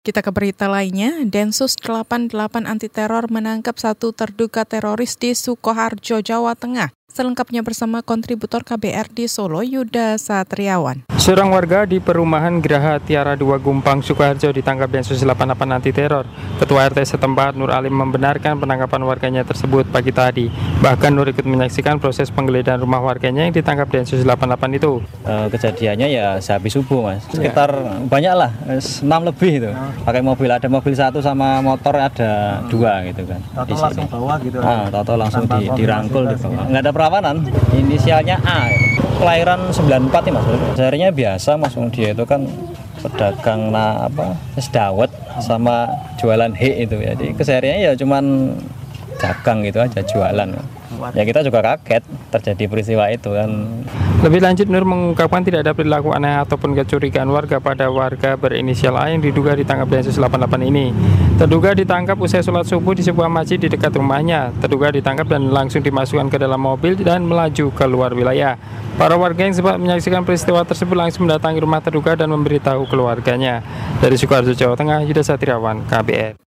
Kita ke berita lainnya, Densus 88 anti teror menangkap satu terduga teroris di Sukoharjo, Jawa Tengah. Selengkapnya bersama kontributor KBR di Solo, Yuda Satriawan. Seorang warga di perumahan Geraha Tiara 2 Gumpang, Sukoharjo ditangkap Densus 88 anti teror. Ketua RT setempat Nur Alim membenarkan penangkapan warganya tersebut pagi tadi. Bahkan Nur ikut menyaksikan proses penggeledahan rumah warganya yang ditangkap Densus 88 itu. E, kejadiannya ya sehabis subuh mas, sekitar ya. banyak lah, 6 lebih itu. Pakai mobil, ada mobil satu sama motor ada dua gitu kan. Toto langsung bawa gitu? Ah, Toto langsung di, dirangkul di bawah. Nggak ada perawanan, inisialnya A. Kelahiran 94 nih mas, seharinya biasa Mas dia itu kan pedagang nah apa es dawet sama jualan he itu ya. Jadi kesehariannya ya cuman dagang gitu aja jualan ya kita juga kaget terjadi peristiwa itu kan. Lebih lanjut Nur mengungkapkan tidak ada perilaku aneh ataupun kecurigaan warga pada warga berinisial A yang diduga ditangkap Densus 88 ini. Terduga ditangkap usai sholat subuh di sebuah masjid di dekat rumahnya. Terduga ditangkap dan langsung dimasukkan ke dalam mobil dan melaju ke luar wilayah. Para warga yang sempat menyaksikan peristiwa tersebut langsung mendatangi rumah terduga dan memberitahu keluarganya. Dari Sukoharjo, Jawa Tengah, Yuda Satriawan, KBR.